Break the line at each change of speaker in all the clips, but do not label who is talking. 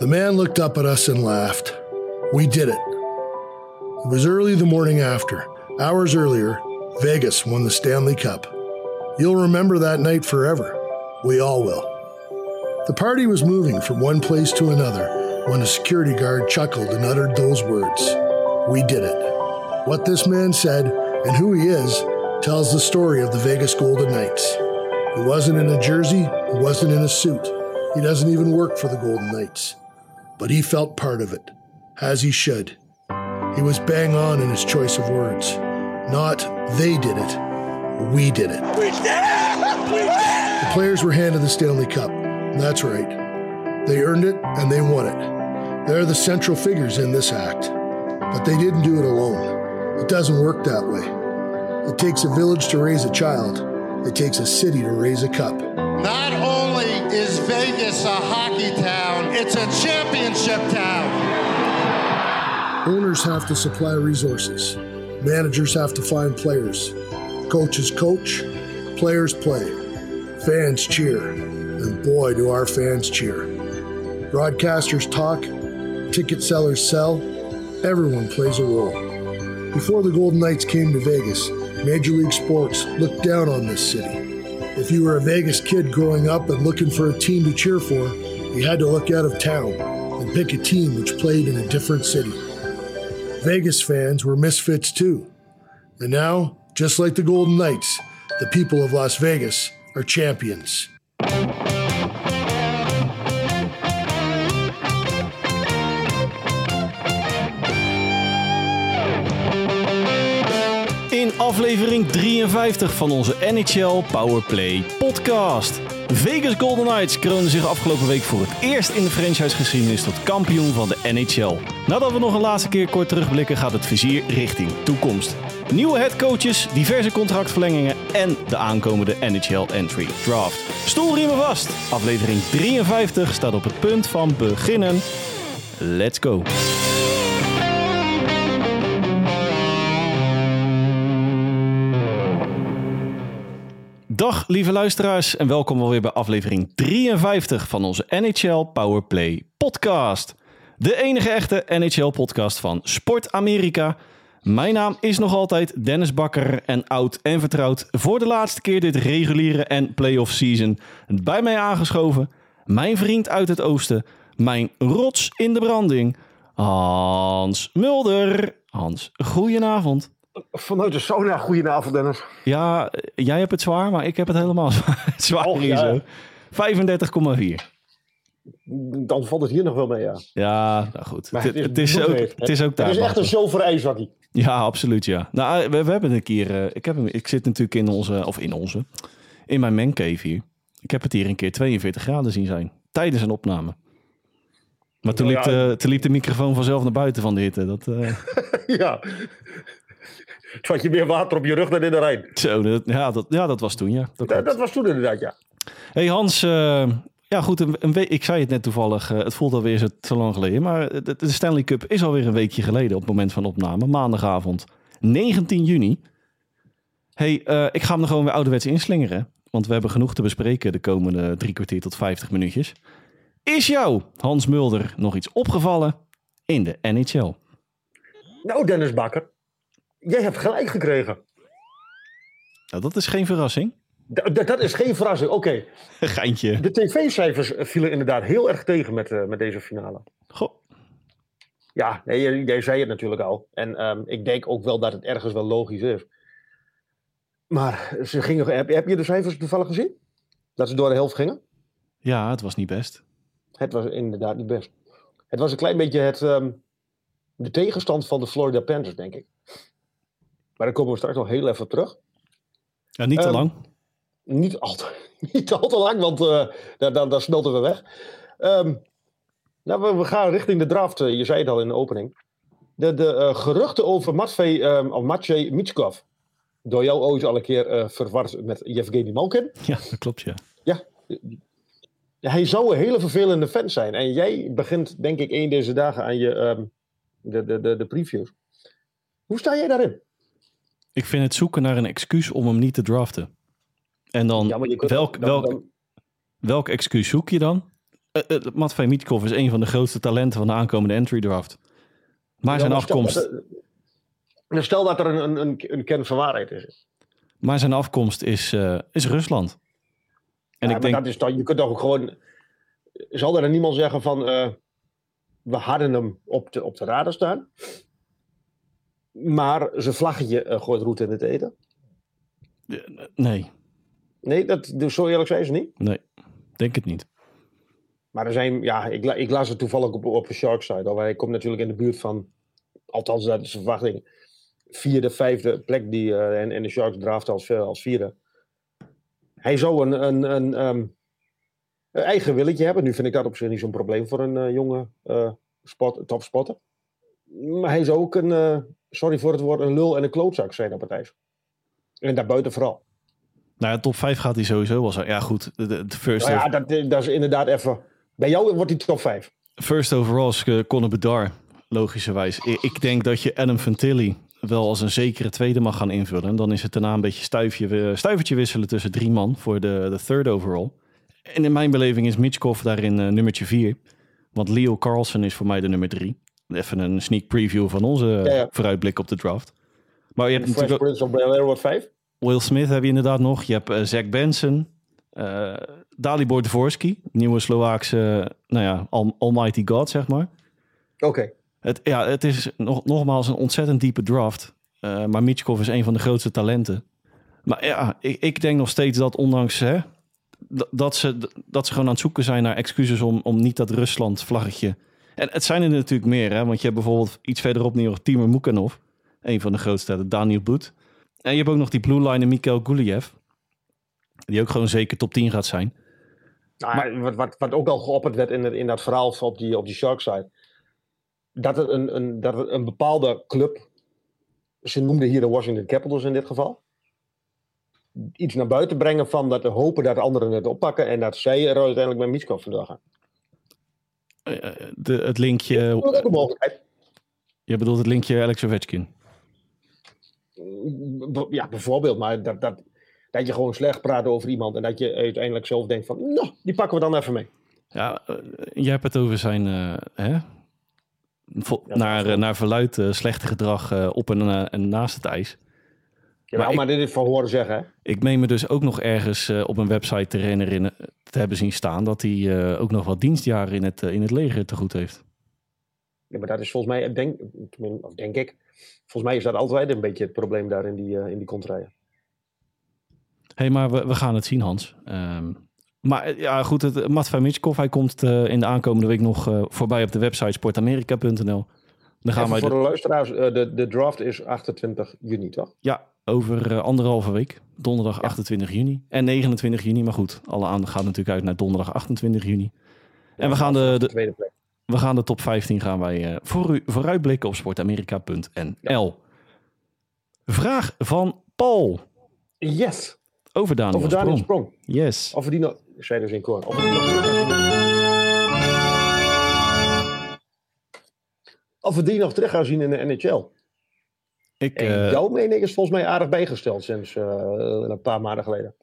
The man looked up at us and laughed. We did it. It was early the morning after. Hours earlier, Vegas won the Stanley Cup. You'll remember that night forever. We all will. The party was moving from one place to another when a security guard chuckled and uttered those words We did it. What this man said and who he is tells the story of the Vegas Golden Knights. He wasn't in a jersey, he wasn't in a suit. He doesn't even work for the Golden Knights. But he felt part of it, as he should. He was bang on in his choice of words. Not they did it, we did it.
We did it! We did it!
The players were handed the Stanley Cup. That's right. They earned it and they won it. They're the central figures in this act. But they didn't do it alone. It doesn't work that way. It takes a village to raise a child, it takes a city to raise a cup.
Not is Vegas a hockey town, it's a championship town.
Owners have to supply resources, managers have to find players, coaches coach, players play, fans cheer, and boy, do our fans cheer. Broadcasters talk, ticket sellers sell, everyone plays a role. Before the Golden Knights came to Vegas, Major League Sports looked down on this city. If you were a Vegas kid growing up and looking for a team to cheer for, you had to look out of town and pick a team which played in a different city. Vegas fans were misfits too. And now, just like the Golden Knights, the people of Las Vegas are champions.
Aflevering 53 van onze NHL Powerplay podcast. Vegas Golden Knights kroonden zich afgelopen week voor het eerst in de franchisegeschiedenis tot kampioen van de NHL. Nadat we nog een laatste keer kort terugblikken, gaat het vizier richting toekomst. Nieuwe headcoaches, diverse contractverlengingen en de aankomende NHL Entry Draft. Stoelriemen vast. Aflevering 53 staat op het punt van beginnen. Let's go. Dag lieve luisteraars en welkom alweer bij aflevering 53 van onze NHL Powerplay podcast. De enige echte NHL podcast van Sport Amerika. Mijn naam is nog altijd Dennis Bakker en oud en vertrouwd voor de laatste keer dit reguliere en playoff season. Bij mij aangeschoven, mijn vriend uit het oosten, mijn rots in de branding, Hans Mulder. Hans, goedenavond.
Vanuit de sauna, goedenavond Dennis.
Ja, jij hebt het zwaar, maar ik heb het helemaal zwaar,
ja.
zo. 35,4.
Dan valt het hier nog wel mee, ja.
Ja, nou goed. Het, het is ook, het is ook daar.
Het is echt een ijszakkie.
Ja, absoluut, ja. Nou, we, we hebben een keer... eh, ik, heb hem, ik zit natuurlijk in onze... Of in onze... In mijn mancave hier. Ik heb het hier een keer 42 graden zien zijn. Tijdens een opname. Maar toen, liep, de, toen liep de microfoon vanzelf naar buiten van de hitte. Dat, eh,
ja. Toen had je meer water op je rug dan in de Rijn.
zo, dat, ja, dat, ja, dat was toen, ja. Dat
Dat, was toen inderdaad, ja.
Hey Hans, eh, ja goed, een, een week, ik zei het net toevallig, eh, het voelt alweer zo, zo lang geleden, maar de, de Stanley Cup is alweer een weekje geleden op het moment van opname, maandagavond, 19 juni. Hey, eh, ik ga hem er gewoon weer ouderwets inslingeren, want we hebben genoeg te bespreken de komende drie kwartier tot 50 minuutjes. Is jou, Hans Mulder, nog iets opgevallen in de NHL?
Nou, Dennis Bakker. Jij hebt gelijk gekregen.
Nou, dat is geen verrassing.
D- dat is geen verrassing. Oké,
Geintje.
de tv-cijfers vielen inderdaad heel erg tegen met, eh, met deze finale.
Goh.
Ja, nee, jij, zei het natuurlijk al. En ehm, ik denk ook wel dat het ergens wel logisch is. Maar ze gingen, heb, heb je de cijfers toevallig gezien? Dat ze door de helft gingen?
Ja, het was niet best.
Het was inderdaad niet best. Het was een klein beetje het, ehm, de tegenstand van de Florida Panthers, denk ik. Maar daar komen we straks nog heel even terug.
Ja, niet te
Ehm,
lang.
Niet al te, niet al te lang, want eh daar, daar, daar smelten we weg. Ehm, nou, we, we gaan richting de draft. eh, je zei het al in de opening. De, de eh, geruchten over Matvei, ehm, of Mitskov. Door jou ooit al een keer eh, verward met Yevgeny Malkin.
Ja, dat klopt, ja.
Ja, hij zou een hele vervelende fan zijn. En jij begint, denk ik, een deze dagen aan je, de, de, de, de previews. Hoe sta jij daarin?
Ik vind het zoeken naar een excuus om hem niet te draften. En dan,
Ja,
welk, welk, welk excuus zoek je dan? Uh, uh, Matvei Mitkov is een van de grootste talenten van de aankomende entry draft. Maar
Ja,
zijn
maar stel
afkomst,
er- nou, Stel dat er een, een, een, een kern van waarheid is.
maar zijn afkomst is, eh, is Rusland. En
Ja,
ik denk,
dat is dan, je kunt toch ook gewoon. Zal er dan niemand zeggen van. we hadden hem op de, op de radar staan. Maar zijn vlaggetje eh, gooit roet in het eten.
nee,
Nee, dat, dus zo eerlijk zijn ze niet.
nee, denk het niet.
Maar er zijn, ja, ik, ik las het toevallig op, op de Shark site. Al, hij komt natuurlijk in de buurt van, althans dat is de verwachting, vierde, vijfde plek die, eh, en, en de Sharks draften als, eh, als vierde. Hij zou een, een, een, ehm, een eigen willetje hebben. Nu vind ik dat op zich niet zo'n probleem voor een eh, jonge eh spot, topspotter. Maar hij zou ook een, sorry voor het woord, een lul en een klootzak zijn op het ijs. En daarbuiten vooral.
Nou ja, top 5 gaat hij sowieso wel zo. Ja goed, de, de first,
Nou ja,
over-
dat, dat is inderdaad even... Bij jou wordt hij top 5.
first overall is eh, Conor Bedard, logischerwijs. Ik, denk dat je Adam Fantilli wel als een zekere tweede mag gaan invullen. En dan is het daarna een beetje stuifje, eh, stuivertje wisselen tussen drie man voor de, de third overall. En in mijn beleving is Mitchkov daarin eh, nummertje vier. Want Leo Carlson is voor mij de nummer drie. Even een sneak preview van onze
Ja, ja.
vooruitblik op de draft. Maar je hebt
Fresh
natuurlijk
Prince of Bel-Air wordt 5.
Will Smith heb je inderdaad nog. Je hebt eh, Zach Benson. eh Dalibor nieuwe Slovaakse, nou ja, al- almighty god, zeg maar.
Oké.
Het, ja, het is nog, nogmaals een ontzettend diepe draft. Eh, maar Mitchkov is een van de grootste talenten. Maar ja, ik, ik denk nog steeds dat ondanks hè, dat, dat, ze, dat ze gewoon aan het zoeken zijn naar excuses om, om niet dat Rusland vlaggetje. En het zijn er natuurlijk meer, hè, want je hebt bijvoorbeeld iets verderop nu nog Timur Mukanov, een van de grootste, Daniel Boet. En je hebt ook nog die blue line Mikhail Guliev, die ook gewoon zeker top 10 gaat zijn.
Nou, wat, wat, wat ook al geopperd werd in, het, in dat verhaal op die, op die Shark site. Dat het een, een, dat een bepaalde club. Ze noemden hier de Washington Capitals in dit geval. Iets naar buiten brengen van dat hopen dat anderen het oppakken. En dat zij er uiteindelijk met Mitchkov vandaag gaan.
Eh, De, het linkje,
Dat is ook een mogelijkheid.
je bedoelt het linkje Alex Ovechkin.
Ja, bijvoorbeeld. Maar dat, dat, dat je gewoon slecht praat over iemand. En dat je uiteindelijk zelf denkt van. Nou, die pakken we dan even mee.
Ja, eh, jij hebt het over zijn, eh, hè?
Ja,
naar, naar verluid slechte gedrag op en, en naast het ijs.
Ja,
Maar
dit is van horen zeggen. Hè?
Ik meen me dus ook nog ergens eh, op een website te herinneren te hebben zien staan dat hij eh, ook nog wat dienstjaren in het, eh, in het leger te goed heeft.
Ja, maar dat is volgens mij, denk, of denk ik, volgens mij is dat altijd een beetje het probleem daar in die, in die contraien.
Hé, hey, maar we, we gaan het zien, Hans. Ehm, maar ja, goed, het, Matvei Mitchkov, hij komt in de aankomende week nog voorbij op de website sportamerika.nl. Dan gaan wij
voor
de-
de luisteraars, de, de draft is 28 juni, toch?
Ja, over eh, anderhalve week. Donderdag 28 juni. En 29 juni. Maar goed, alle aandacht gaat natuurlijk uit naar donderdag 28 juni. En we gaan de, de,
tweede plek.
we gaan de top 15 gaan wij eh, voor u vooruitblikken op sportamerika.nl. Vraag van Paul
Yes!
over Daniel,
Over Daniel
Sprong.
Sprong.
Yes.
Of we die nog, dus in koor. Die nog. Of we die nog terug gaan zien in de NHL.
Ik,
En
eh,
jouw mening is volgens mij aardig bijgesteld sinds eh, een paar maanden geleden.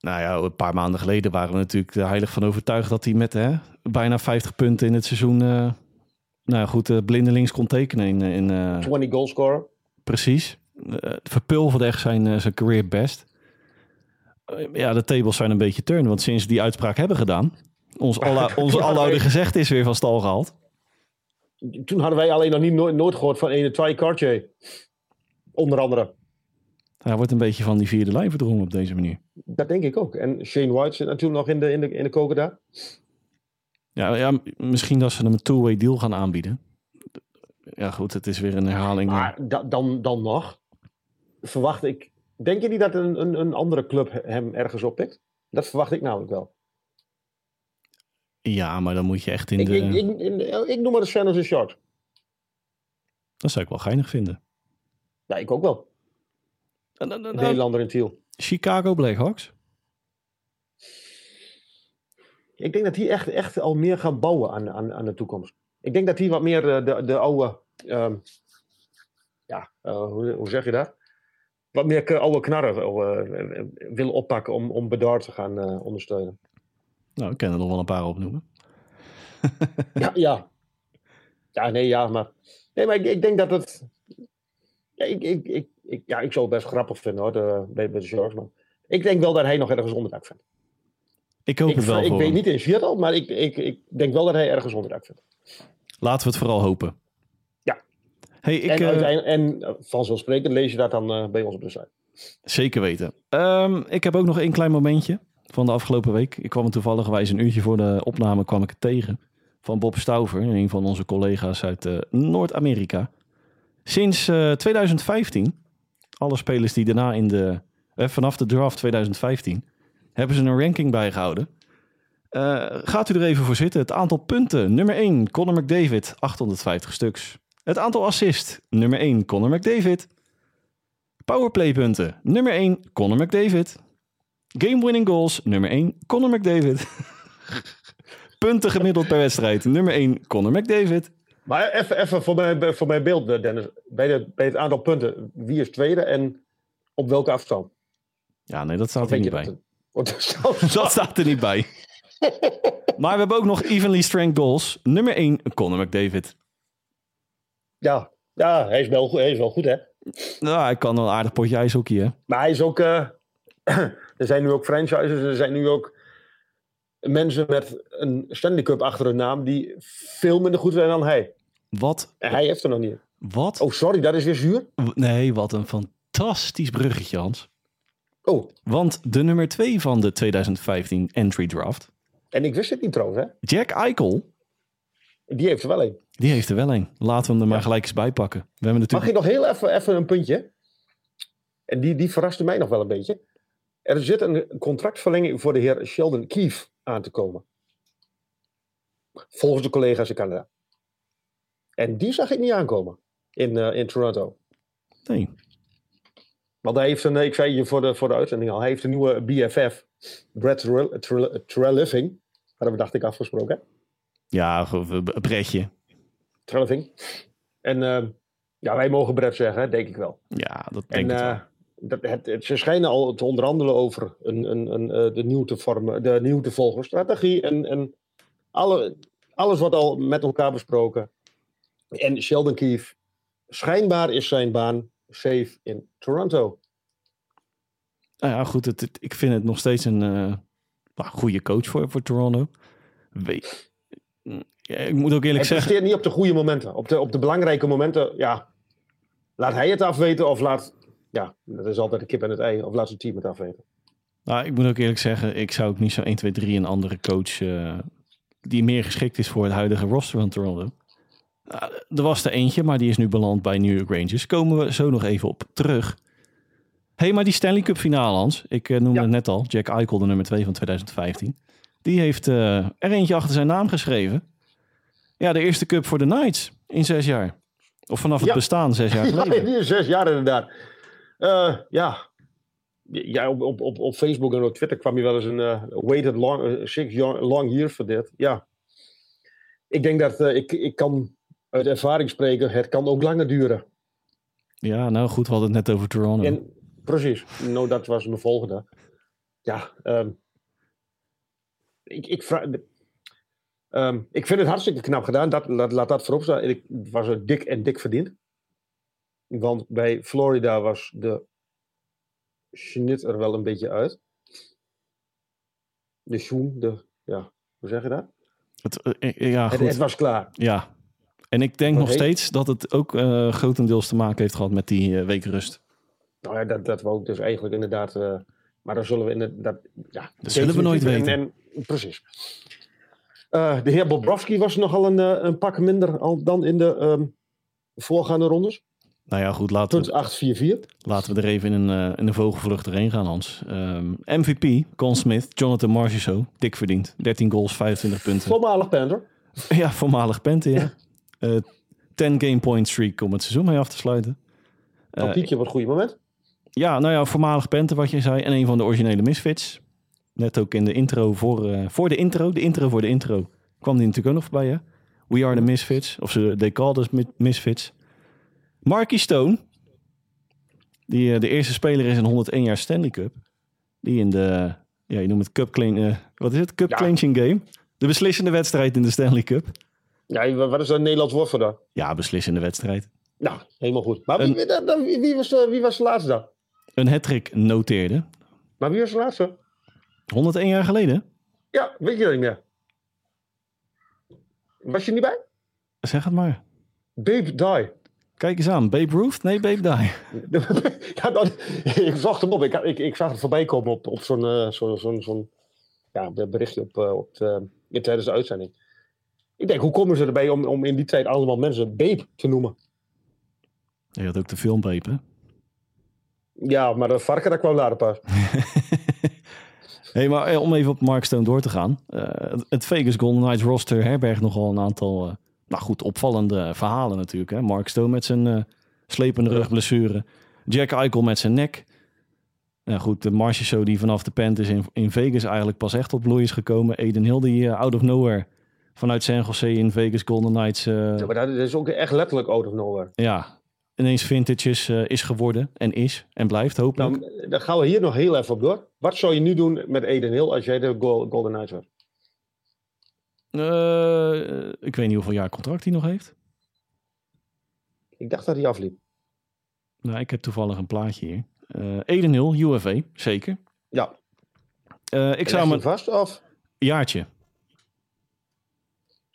nou ja, een paar maanden geleden waren we natuurlijk heilig van overtuigd dat hij met hè, bijna 50 punten in het seizoen, eh, nou ja, goed, blindelings kon tekenen. In, in, eh,
20 goal scorer.
Precies. Verpulverde echt zijn, zijn career best. Ja, de tables zijn een beetje turn. Want sinds die uitspraak hebben gedaan... Ons, alle, ons
Ja,
aloude gezegd is weer van stal gehaald.
Toen hadden wij alleen nog niet nooit, nooit gehoord van ene Try Cartier. Onder andere.
Hij wordt een beetje van die vierde lijn verdrongen op deze manier.
Dat denk ik ook. En Shane White zit natuurlijk nog in de, in de, in de koker daar.
Ja, ja, misschien dat ze hem een two-way deal gaan aanbieden. Ja goed, het is weer een herhaling.
Maar da- dan, dan nog verwacht ik... Denk je niet dat een, een, een andere club hem ergens oppikt? Dat verwacht ik namelijk wel.
Ja, maar dan moet je echt in
Ik,
de...
ik, ik, in- ik noem maar de San Jose Sharks.
Dat zou ik wel geinig vinden.
Ja, ik ook wel.
En dan- dan-
Een
dan-
Nederlander in Tiel.
Chicago Blackhawks?
Ik denk dat die echt, echt al meer gaan bouwen aan, aan, aan de toekomst. Ik denk dat die wat meer eh, de, de oude... ehm, ja, eh, hoe, hoe zeg je dat? Wat meer oude knarren eh, willen oppakken om, om Bedard te gaan eh, ondersteunen.
Nou, ik kan er nog wel een paar opnoemen.
ja, ja. Ja, nee, ja, maar... Nee, maar ik, ik denk dat het... Ja, ik, ik, ik, ik, ja, ik zou het best grappig vinden, hoor, de, bij de Sharks. Maar ik denk wel dat hij nog ergens onderdak vindt.
Ik hoop
Ik,
het wel
ik weet
hem.
niet in Seattle, maar ik, ik, ik denk wel dat hij ergens onderdak vindt.
Laten we het vooral hopen.
Ja.
Hey, ik,
en, uiteindelijk- en eh, vanzelfsprekend lees je dat dan eh, bij ons op de site.
Zeker weten. Ehm, ik heb ook nog één klein momentje van de afgelopen week. Ik kwam toevallig wijs een uurtje voor de opname kwam ik het tegen. Van Bob Stauver, een van onze collega's uit Noord-Amerika. Sinds eh, 2015, alle spelers die daarna in de... eh, vanaf de draft 2015 hebben ze een ranking bijgehouden. Eh, gaat u er even voor zitten. Het aantal punten. Nummer 1, Conor McDavid, 850 stuks. Het aantal assist. Nummer 1, Conor McDavid. Powerplaypunten. Nummer 1, Conor McDavid. Game-winning goals. Nummer 1, Conor McDavid. Punten gemiddeld per wedstrijd. Nummer 1, Conor McDavid.
Maar even, voor, mijn, voor mijn beeld, eh, Dennis. Bij, de, bij het aantal punten, wie is tweede en op welke afstand?
Ja, nee, dat staat er niet bij.
dat? Want staat-
Dat staat er niet bij. Maar we hebben ook nog evenly strength goals. Nummer 1, Conor McDavid.
Ja, ja hij, is wel, goed- hij is wel goed, hè?
Nou, hij kan wel een aardig potje ijshockey, hè?
Maar hij is ook... eh, er zijn nu ook franchises, er zijn nu ook mensen met een Stanley Cup achter hun naam die veel minder goed zijn dan hij.
Wat,
hij heeft er nog niet.
wat,
Oh, sorry, dat is weer zuur.
nee, wat een fantastisch bruggetje, Hans.
Oh,
Want de nummer 2 van de 2015 entry draft,
en ik wist het niet trouwens, hè?
Jack Eichel,
Die heeft er wel een.
die heeft er wel een. Laten we hem er maar gelijk eens bij pakken. We hebben
Mag
natuurlijk...
ik nog heel even, even een puntje? En die, die verraste mij nog wel een beetje. Er zit een contractverlenging voor de heer Sheldon Keefe aan te komen. Volgens de collega's in Canada. En die zag ik niet aankomen in, eh, in Toronto.
Nee.
Want hij heeft een, ik zei je voor de, voor de uitzending al, hij heeft een nieuwe BFF, Brad Treliving. Hadden we dacht ik afgesproken. hè?
Ja, een Bretje.
Treliving. En eh, ja, wij mogen Brad zeggen, denk ik wel.
Ja, dat
En
denk ik wel.
eh, dat, het, het- ze schijnen al te onderhandelen over een, een, een, eh, de, nieuw te vormen, de nieuw te volgen strategie. En, en alle, alles wordt al met elkaar besproken. En Sheldon Keefe, schijnbaar is zijn baan safe in Toronto.
Nou ja, goed. Het, het- ik vind het nog steeds een nou, goede coach voor, voor Toronto. Weet, ja, ik moet ook eerlijk
Hij
zeggen...
presteert niet op de goede momenten. Op de, op de belangrijke momenten, ja. Laat hij het afweten of laat... Ja, dat is altijd de kip en het ei. Of laat zijn team het afweten.
Nou, ik moet ook eerlijk zeggen, ik zou ook niet zo 1, 2, 3 een andere coach eh, die meer geschikt is voor het huidige roster van Toronto. Nou, er was er eentje, maar die is nu beland bij New York Rangers. Komen we zo nog even op terug. hey, maar die Stanley Cup finale, Hans. Ik eh, noemde
Ja.
het net al. Jack Eichel, de nummer 2 van 2015. Die heeft eh, er eentje achter zijn naam geschreven. Ja, de eerste cup voor de Knights in zes jaar. Of vanaf het
Ja.
bestaan zes jaar
Ja,
geleden.
is zes jaar inderdaad. Eh, ja. Ja, op, op, op, op Facebook en op Twitter kwam je wel eens een waited long, six long years for dit. Ja. Ik denk dat ik, ik kan uit ervaring spreken, het kan ook langer duren.
Ja, nou goed, we hadden het net over Toronto.
En, precies, nou, dat was mijn volgende. Ja, ehm, ik, ik, vraag, ehm, ik vind het hartstikke knap gedaan. Dat, laat, laat dat voorop staan. Ik het was er dik en dik verdiend. Want bij Florida was de snit er wel een beetje uit. De schoen, de, ja, hoe zeg je dat?
Het, eh, ja,
Het,
goed.
het was klaar.
Ja. En ik denk nog steeds dat het ook eh, grotendeels te maken heeft gehad met die eh, week rust.
Nou ja, dat, dat wou ik dus eigenlijk inderdaad. eh, maar dan zullen we inderdaad. Ja,
Dat zullen we nooit weten.
En, en, precies. De heer Bobrovski was nogal een, een pak minder al dan in de ehm, voorgaande rondes.
Nou ja, goed, laten we,
844.
laten we er even in een, in een vogelvlucht erheen gaan, Hans. Ehm, MVP, Con Smith, Jonathan Marchessault, dik verdiend. 13 goals, 25 punten.
Voormalig Panther.
Ja, voormalig Pente, ja. Eh 10 game point streak om het seizoen mee af te sluiten.
Dan
Eh,
piek je op het goede moment.
Ja, nou ja, voormalig Pente, wat je zei. En een van de originele Misfits. Net ook in de intro voor, eh, voor de intro. De intro voor de intro. Kwam die natuurlijk ook nog voorbij, hè? We are the Misfits. Of ze, they called us mi- Misfits. Marky Stone. Die eh, de eerste speler is in 101 jaar Stanley Cup. Die in de, ja, je noemt het Cup clean, eh, wat is het? Cup
Ja.
clinching game. De beslissende wedstrijd in de Stanley Cup.
Ja, wat is dat Nederlands woord voor dat?
Ja, beslissende wedstrijd.
Nou, helemaal goed. Maar wie, wie, wie, was, wie was de laatste dan?
Een hattrick noteerde.
Maar wie was de laatste?
101 jaar geleden?
Ja, weet je dat niet meer. Was je niet bij?
Zeg het maar.
Babe Die.
Kijk eens aan. Babe Ruth? Nee, Babe Die.
ja, ik zocht hem op. Ik, ik, ik zag het voorbij komen op, op zo'n uh, zo, zo, zo ja, berichtje op, uh, op de, tijdens de uitzending. Ik denk, hoe komen ze erbij om, om in die tijd allemaal mensen Babe te noemen?
Je had ook de film Babe, hè?
Ja, maar de varken, dat kwam later pas.
hey, maar om even op Mark Stone door te gaan. Uh, het Vegas Golden Knights roster herbergt nogal een aantal, uh, nou goed, opvallende verhalen natuurlijk. Hè? Mark Stone met zijn uh, slepende rugblessure. Jack Eichel met zijn nek. Nou goed, de Marcia Show die vanaf de Panthers in, in Vegas eigenlijk pas echt tot bloei is gekomen. Eden Hill die out of nowhere vanuit San Jose in Vegas Golden Knights...
ja, maar dat is ook echt letterlijk out of nowhere.
Ja, ineens vintage is, uh, is geworden en is en blijft hopelijk.
Nou, dan gaan we hier nog heel even op door. Wat zou je nu doen met Eden Hill als jij de Golden Knights wordt?
Uh, ik weet niet hoeveel jaar contract hij nog heeft.
Ik dacht dat hij afliep.
Nou, ik heb toevallig een plaatje hier. Uh, Eden Hill, UFA, zeker.
Ja.
Ik zou me...
vast of?
Jaartje.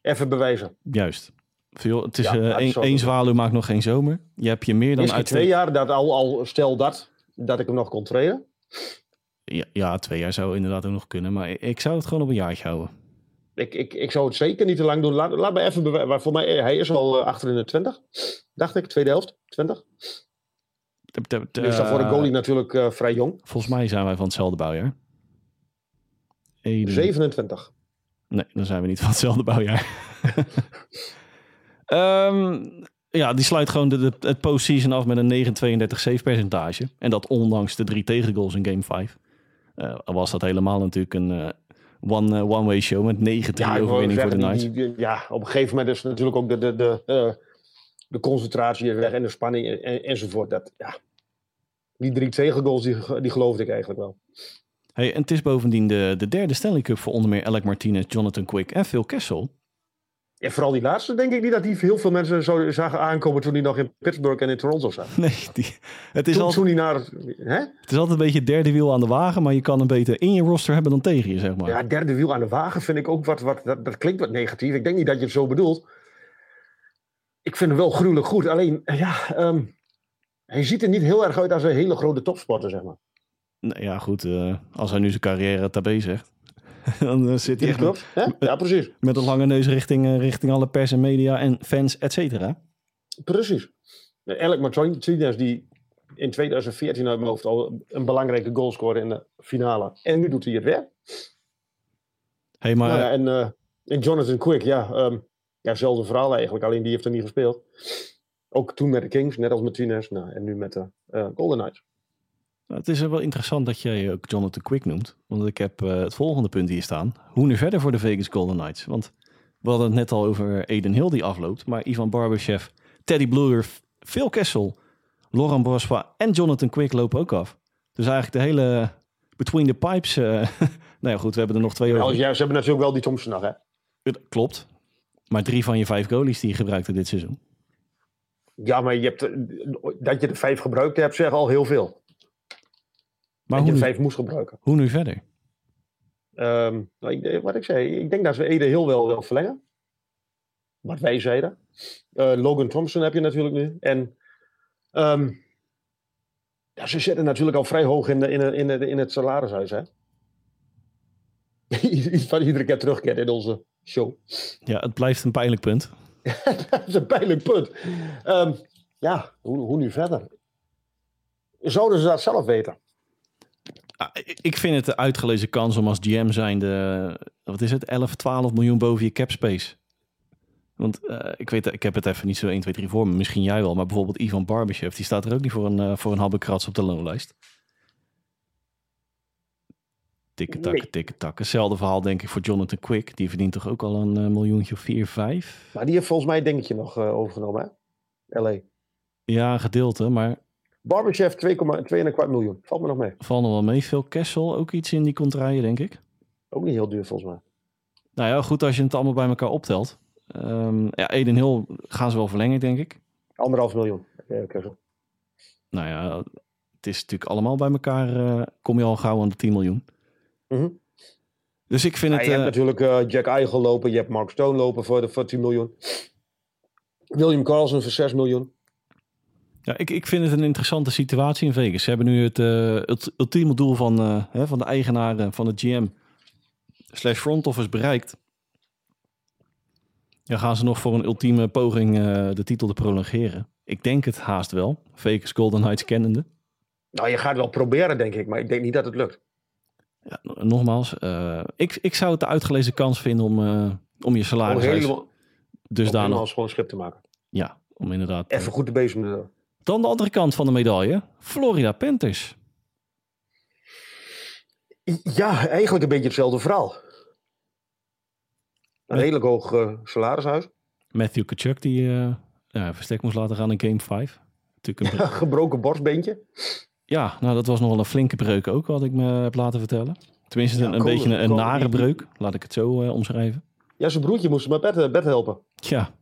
Even bewijzen.
Juist. Veel, het is ja, uh, één zwaluw maakt nog geen zomer. Je hebt je meer dan uit
twee jaar dat al, al stel dat dat ik hem nog kon trainen.
Ja, ja, twee jaar zou inderdaad ook nog kunnen, maar ik zou het gewoon op een jaartje houden.
Ik, ik, ik zou het zeker niet te lang doen. Laat, laat me even bewijzen. Voor mij, hij is al uh, achter in de 20, dacht ik, tweede helft, 20. is dat voor een goalie natuurlijk uh, vrij jong.
Volgens mij zijn wij van hetzelfde bouwjaar.
Eden. 27.
Nee, dan zijn we niet van hetzelfde bouwjaar. Um, ja, die sluit gewoon de, de, het postseason af met een 9,32 save percentage. En dat ondanks de drie tegengoals in game 5. Uh, was dat helemaal natuurlijk een uh, one, uh, one-way show met 9-3 ja, overwinning voor de Knights.
Ja, op een gegeven moment is natuurlijk ook de, de, de, de concentratie weg en de spanning en, enzovoort. Dat, ja, die drie tegengoals, die, die geloofde ik eigenlijk wel.
Hey, en het is bovendien de, de derde Stanley Cup voor onder meer Alec Martinez, Jonathan Quick en Phil Kessel.
Ja, vooral die laatste denk ik niet dat die heel veel mensen zo zagen aankomen toen hij nog in Pittsburgh en in Toronto zat.
Nee, die, het, is
toen,
altijd,
toen hij naar, hè?
het is altijd een beetje derde wiel aan de wagen, maar je kan hem beter in je roster hebben dan tegen je, zeg maar.
Ja, derde wiel aan de wagen vind ik ook wat, wat dat, dat klinkt wat negatief. Ik denk niet dat je het zo bedoelt. Ik vind hem wel gruwelijk goed, alleen ja, um, hij ziet er niet heel erg uit als een hele grote topsporter, zeg maar.
Nee, ja, goed, uh, als hij nu zijn carrière tabé zegt. dan uh, zit hij echt
klopt. Met, ja, precies.
Met een lange neus richting, uh, richting alle pers en media en fans, et cetera.
Precies. Alec Martinez die in 2014 uit mijn hoofd al een belangrijke goal scoorde in de finale. En nu doet hij het weer.
Hey, maar...
Nou ja, en, uh, en, Jonathan Quick, ja, um, ja, hetzelfde verhaal eigenlijk. Alleen die heeft er niet gespeeld. Ook toen met de Kings, net als Martinez. Nou, en nu met de Golden Knights.
Nou, het is wel interessant dat jij ook Jonathan Quick noemt. Want ik heb uh, het volgende punt hier staan. Hoe nu verder voor de Vegas Golden Knights? Want we hadden het net al over Eden Hill die afloopt. Maar Ivan Barbashev, Teddy Bluer, Phil Kessel, Laurent Brossois en Jonathan Quick lopen ook af. Dus eigenlijk de hele between the pipes. Uh, nou ja, goed, we hebben er nog twee over.
Ja, ze hebben natuurlijk wel die Thompson nog, hè?
Klopt. Maar drie van je vijf goalies die je gebruikte dit seizoen.
Ja, maar je hebt, dat je de vijf gebruikt hebt, zeg al heel veel. Maar dat je vijf moest gebruiken.
Hoe nu verder?
Um, nou, ik, wat ik zei, ik denk dat we Ede heel wel wil verlengen. Wat wij zeiden. Uh, Logan Thompson heb je natuurlijk nu. En um, ja, ze zitten natuurlijk al vrij hoog in, de, in, de, in, de, in het salarishuis. Hè? Iets van iedere keer terugkeert in onze show.
Ja, het blijft een pijnlijk punt.
dat is een pijnlijk punt. Um, ja, hoe, hoe nu verder? Zouden ze dat zelf weten?
Ah, ik vind het de uitgelezen kans om als GM zijn de, wat is het, 11, 12 miljoen boven je cap space. Want uh, ik weet, ik heb het even niet zo 1, 2, 3 voor me. Misschien jij wel, maar bijvoorbeeld Ivan Barbashev, die staat er ook niet voor een, uh, voor een habbekrats op de loonlijst. Tikke takken, nee. tikke takken. Hetzelfde verhaal denk ik voor Jonathan Quick. Die verdient toch ook al een uh, miljoentje of 4, 5.
Maar die heeft volgens mij denk je nog overgenomen, hè? LA.
Ja, gedeelte, maar
Barbashev 2,2 miljoen. Valt me nog mee.
Valt nog wel mee. Phil Kessel ook iets in die contraien, denk ik.
Ook niet heel duur volgens mij.
Nou ja, goed als je het allemaal bij elkaar optelt. Um, ja, Eden Hill gaan ze wel verlengen, denk ik.
Anderhalf miljoen.
Nou ja, het is natuurlijk allemaal bij elkaar. Uh, kom je al gauw aan de 10 miljoen.
Mm -hmm.
Dus ik vind
ja,
het.
Je hebt
uh,
natuurlijk uh, Jack Eichel lopen, je hebt Mark Stone lopen voor, de, voor 10 miljoen. William Carlson voor 6 miljoen.
Ja, ik, ik vind het een interessante situatie in Vegas. Ze hebben nu het, uh, het ultieme doel van, uh, hè, van de eigenaren van het GM slash front office bereikt. Ja, gaan ze nog voor een ultieme poging uh, de titel te prolongeren? Ik denk het haast wel. Vegas Golden Knights kennende.
Nou, je gaat wel proberen, denk ik, maar ik denk niet dat het lukt.
Ja, nogmaals, ik, ik zou het de uitgelezen kans vinden om, om je salaris
om helemaal,
dus
om helemaal
nog,
schoon schip te maken.
ja, om inderdaad.
Even goed de bezem te
Dan de andere kant van de medaille, Florida Panthers.
Ja, eigenlijk een beetje hetzelfde verhaal. Een redelijk hoog uh, salarishuis.
Matthew Kachuk die uh, ja, verstek moest laten gaan in game 5. Natuurlijk een
ja, gebroken borstbeentje.
Ja, nou dat was nog wel een flinke breuk ook, wat ik me heb laten vertellen. Tenminste,
Ja,
een, een beetje een, nare breuk, laat ik het zo uh, omschrijven.
Ja, zijn broertje moest hem met bed, bed helpen.
Ja,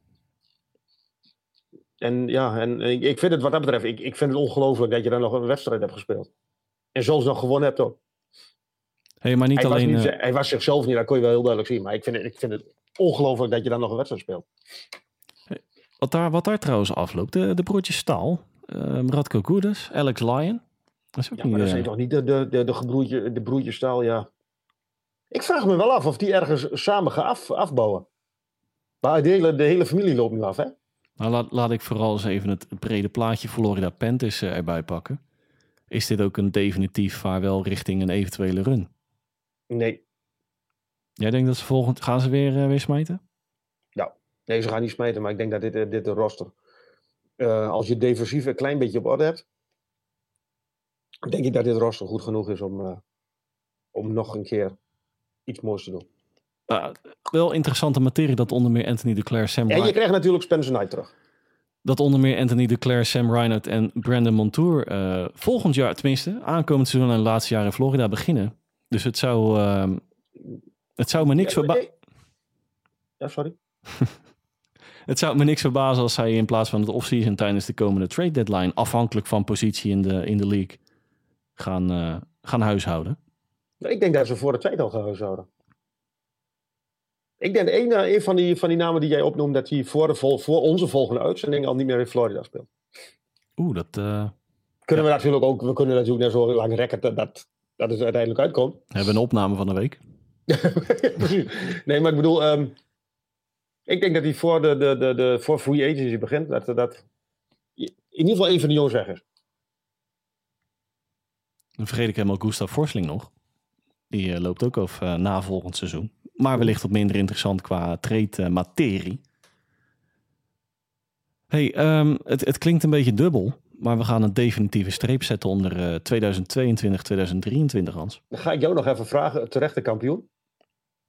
En ja, en ik, vind het wat dat betreft, ik, ik vind het ongelooflijk dat je dan nog een wedstrijd hebt gespeeld. En zelfs nog gewonnen hebt ook.
hey, maar niet
Hij,
alleen...
was niet,
eh,
hij was zichzelf niet, dat kon je wel heel duidelijk zien. Maar ik vind het, ik vind het ongelooflijk dat je dan nog een wedstrijd speelt.
wat, daar, wat daar trouwens afloopt, de, de broertjes Staal, um, Radko Alex Lyon. Dat is ook
Ja,
niet...
maar dat zijn toch niet de, de, de, de, gebroertje, de broertjestaal, ja. Ik vraag me wel af of die ergens samen gaan af, afbouwen. Maar de hele, de hele familie loopt nu af, hè?
Nou, laat, laat ik vooral eens even het, brede plaatje Florida Panthers eh, erbij pakken. Is dit ook een definitief vaarwel richting een eventuele run?
Nee.
Jij denkt dat ze volgend... Gaan ze weer, eh, weer smijten?
Nee, ze gaan niet smijten, maar ik denk dat dit, eh, dit een roster. eh, als je defensief een klein beetje op orde hebt, denk ik dat dit roster goed genoeg is om, om nog een keer iets moois te doen.
Nou, wel interessante materie dat onder meer Anthony Declare, Sam
En je krijgt natuurlijk Spencer Knight terug.
dat onder meer Anthony Declare, Sam Reinhardt en Brandon Montour eh, volgend jaar, tenminste, aankomend seizoen en het laatste jaar in Florida beginnen. Dus het zou, ehm, het zou me niks
Ja,
verbazen.
Ja, sorry.
Het zou me niks verbazen als zij in plaats van het offseason tijdens de komende trade deadline, afhankelijk van positie in de, in de league, gaan, eh, gaan huishouden.
Ik denk dat ze voor de tweede al gaan zouden. Ik denk een, eh, een van, die, van die namen die jij opnoemt, dat hij voor, de vol, voor onze volgende uitzending al niet meer in Florida speelt.
Oeh, dat eh,
Kunnen we natuurlijk ook, we kunnen natuurlijk net zo lang rekken dat, dat, dat het uiteindelijk uitkomt.
hebben we een opname van de week.
Nee, maar ik bedoel, ehm, ik denk dat hij voor, de, de, de, de, voor free agency begint, dat, dat in ieder geval een van de is.
Dan vergeet ik helemaal Gustav Forsling nog. Die eh, loopt ook af eh, na volgend seizoen. Maar wellicht wat minder interessant qua trade eh, materie. hey, ehm, het, het klinkt een beetje dubbel. Maar we gaan een definitieve streep zetten onder eh, 2022, 2023, Hans.
Dan ga ik jou nog even vragen, terechte kampioen?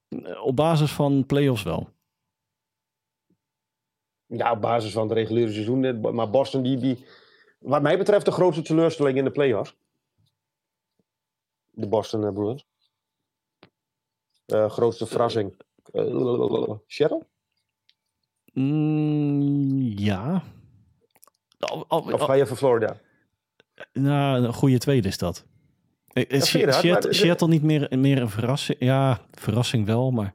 Eh, Op basis van play-offs wel.
Ja, op basis van het reguliere seizoen. eh, Maar Boston, die, die, wat mij betreft, de grootste teleurstelling in de playoffs. De Boston eh, Bruins. Eh, grootste verrassing. Uh, Seattle?
Mm, ja. Al- al-
Of ga je voor Florida?
nou, een goede tweede is dat. Eh, eh? Seattle, niet meer, meer een verrassing. Ja, verrassing wel, maar.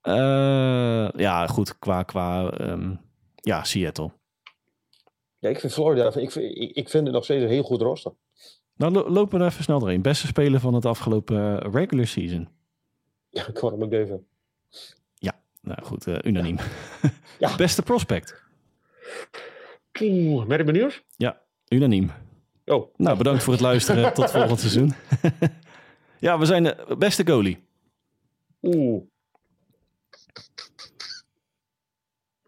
Eh, ja, goed, qua. qua ehm, ja, Seattle.
Ja, ik vind Florida, ik vind, ik, ik vind het nog steeds een heel goed roster.
Nou, lo- lopen we er even snel doorheen. Beste speler van het afgelopen eh, regular season.
Ja, Conor McDavid.
Nou goed, eh, unaniem.
Ja.
Beste prospect.
Oeh, ben je benieuwd?
Unaniem.
Oh,
Nou, bedankt voor het luisteren. Tot volgend seizoen. ja, we zijn de beste goalie.
oeh.